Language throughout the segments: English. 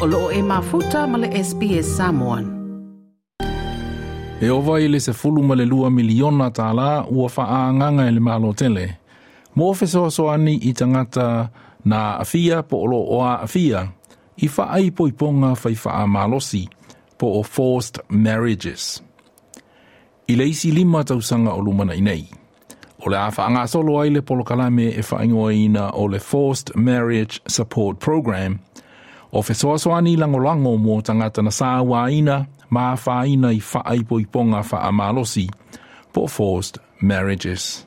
o loo e mafuta ma le SPS Samoan. E o i le se fulu ma le lua miliona tā la ua wha nganga e le malo tele. Mo fe so so i tangata na afia po o o a afia i wha ai i ponga whai wha malosi po o forced marriages. I le isi lima tausanga o lumana i nei. O le awha anga solo ai le polo kalame e whaingoa ina o le Forced Marriage Support Program – O fe soa soa ni lango lango mo tangata na sāwa ina, mā wha i whaai po i ponga wha amalosi, po forced marriages.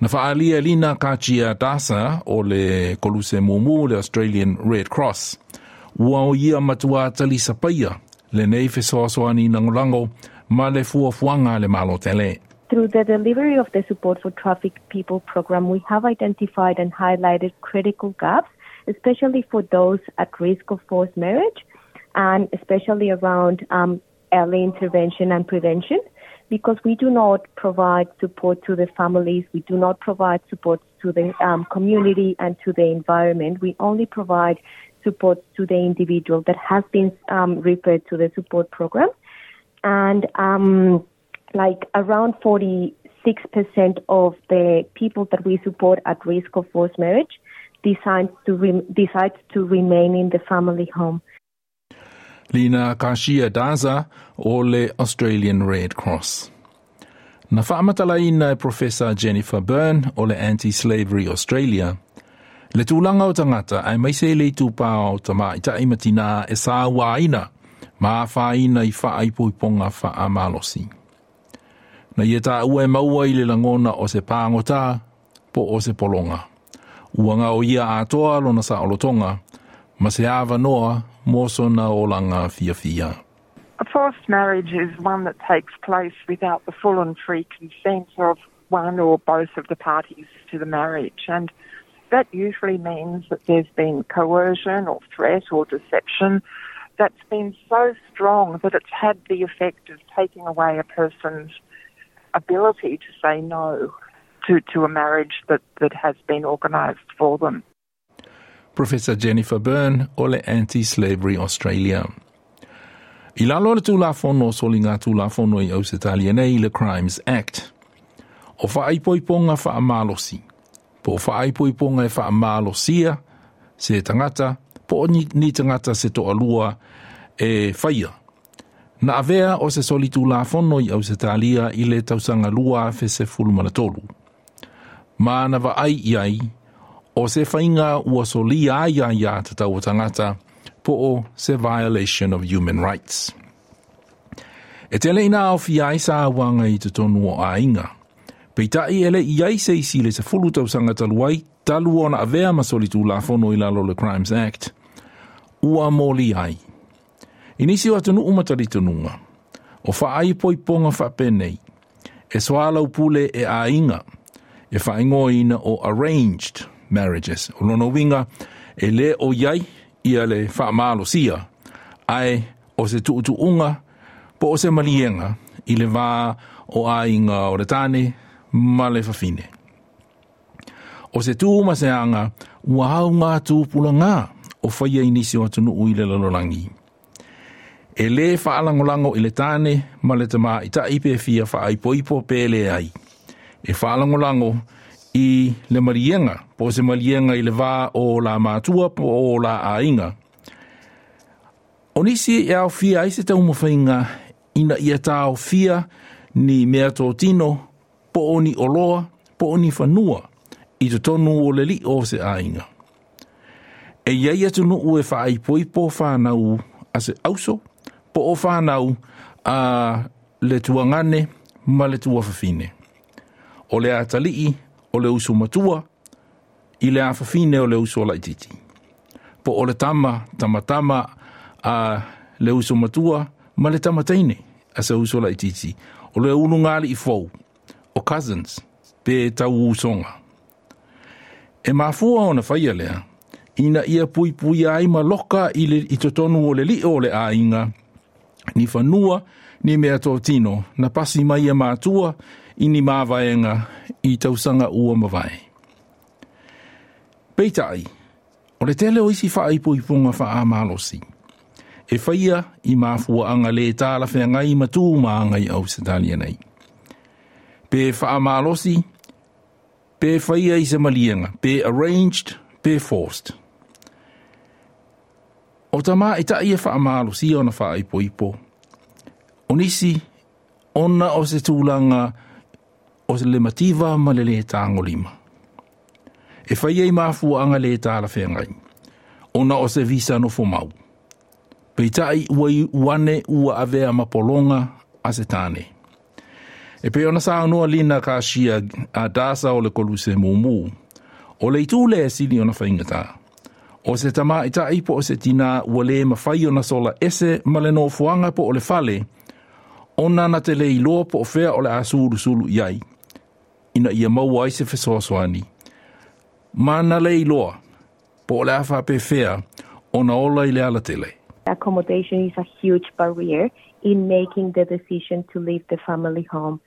Na wha alia lina kāchia dasa o le koluse mumu le Australian Red Cross. Ua o ia matua tali sapaia, le nei fe soa soa ni lango lango, ma le fua fuanga le malo tele. Through the delivery of the Support for Trafficked People program, we have identified and highlighted critical gaps especially for those at risk of forced marriage and especially around um, early intervention and prevention because we do not provide support to the families, we do not provide support to the um, community and to the environment. We only provide support to the individual that has been um, referred to the support program. And um, like around 46% of the people that we support at risk of forced marriage decides to, re- decides to remain in the family home. Lina Kashia Daza o le Australian Red Cross. Na whaamatalaina e Professor Jennifer Burn o le Anti-Slavery Australia. Le tūlanga o tangata ai mai se le tūpā o tama i ta imatina e sā wāina ma whaina i wha aipoiponga wha amalosi. Na ia tā ua e maua i le langona o se pāngota po o se polonga. Uanga o ia atoa lona sa olotonga, ma se awa noa moso na olanga fia fia. A forced marriage is one that takes place without the full and free consent of one or both of the parties to the marriage. And that usually means that there's been coercion or threat or deception that's been so strong that it's had the effect of taking away a person's ability to say no to, to a marriage that, that has been organised for them. Professor Jennifer Burn o le Anti-Slavery Australia. I lalo le tūlafono so li ngā tūlafono i Ausitalia nei le Crimes Act. O whaaipoiponga whaamalosi. Po whaaipoiponga e whaamalosia se tangata, po ni, ni tangata se to alua e whaia. Na avea o se soli tūlafono i Ausitalia i le tausanga lua fe se tolu ma na ai iai, ai, o se whainga ua soli ai ai a te tau tangata po o se violation of human rights. E tele ina au fi ai sa wanga i te tonu o ainga. Pei tai ele i ai se isi le se fulu tau sanga taluai, talu ona avea masoli tu la fono i lalo le Crimes Act. Ua mo li ai. Inisi wa tunu umatari tununga. O wha ai poi ponga penei. E swala upule e ainga. inga e whaingoina o arranged marriages. O lono winga e le o iai ia le whaamalo sia ai o se tuutu unga po o se malienga i le wā o ainga o retane ma le whawhine. O se tū ma se anga ua hau ngā tūpula ngā o whaia inisi o atunu ui le lalolangi. E le whaalangolango i le tāne ma le tama i ta ipe fia whaaipoipo pēle ai e whaalangolango i le marienga, po se marienga i le wā o la mātua po o la ainga. O nisi e au fia i se tau mawhainga ina ia tau fia ni mea tō tino po o ni oloa, po o ni whanua i te tonu o le li o se ainga. E iai atu no ue whaai poi po whanau a se auso, po o whanau a le tuangane ma le tuawhawhine o le atalii o le usu matua i le afafine o le usu o laititi. Po o le tama, tama tama a le usu matua ma le tamataine a se usu o laititi. O le ulu ngali i fou, o cousins, pe tau usonga. E mafua ona na whaia lea, ina ia pui pui ai ma loka i, le, i totonu o le li o le a ni whanua, ni mea tō tino, na pasi mai e mātua, ini māwaenga i tausanga ua mawai. Peitai, o le tele o isi wha ipo i punga wha a malosi. E whaia i mafua anga le tāla whea ngai matu ma ngai au se talia nei. Pe wha a malosi, pe whaia i se malienga, pe arranged, pe forced. O ta i ta ia wha a malosi ona na wha ipo ipo. O nisi, ona o se tūlanga o se le mativa ma le le tāngo lima. E whai ei mafua anga le tāla whengai. Ona o se visa no fo mau. Pei tai ua i uane ua avea mapolonga a se tāne. E pe ona sa anua lina ka shia a dasa o le koluse mumu. O le itu le sili ona whaingata. O se tama i tai po o se tina ua le mawhai ona sola ese ma le no fuanga po o le fale. Ona na te le iloa po o fea o le asuru sulu iai. Ina ia mau ai se fesoaswani. Mana le iloa. Po o le afa pe fea. Ona ola i le ala tele. accommodation is a huge barrier in making the decision to leave the family home.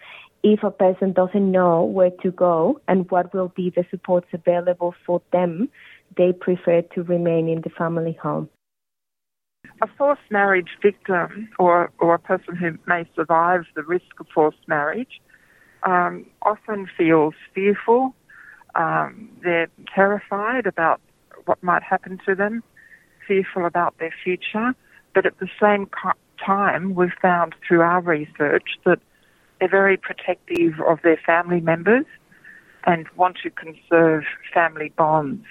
If a person doesn't know where to go and what will be the supports available for them, they prefer to remain in the family home. A forced marriage victim or, or a person who may survive the risk of forced marriage um, often feels fearful. Um, they're terrified about what might happen to them fearful about their future, but at the same time, we've found through our research that they're very protective of their family members and want to conserve family bonds.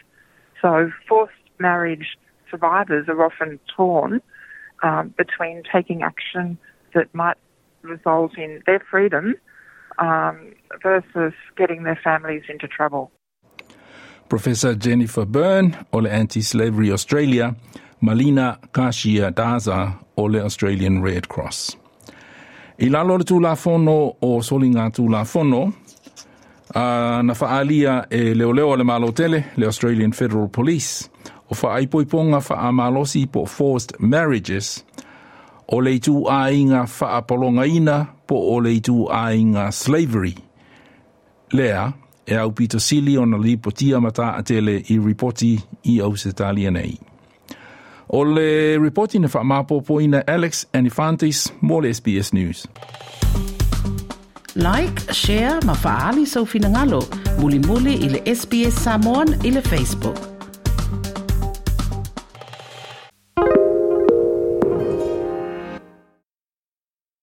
So, forced marriage survivors are often torn um, between taking action that might result in their freedom um, versus getting their families into trouble. Professor Jennifer Burn o le Anti-Slavery Australia, Malina Kashia Daza o le Australian Red Cross. I lalo le tūla fono o soli ngā tūla fono, uh, na whaalia e leo leo le malo tele, le Australian Federal Police, o whaaipoiponga whaamalosi po forced marriages, o le tū ainga whaapolonga ina po o le tū ainga slavery. Lea, e au pito sili o na lipotia mata a tele i ripoti i au se talia nei. O le ripoti na ina Alex Anifantis mo le SBS News. Like, share, ma faali sau finangalo, muli muli i le SBS Samoan i Facebook.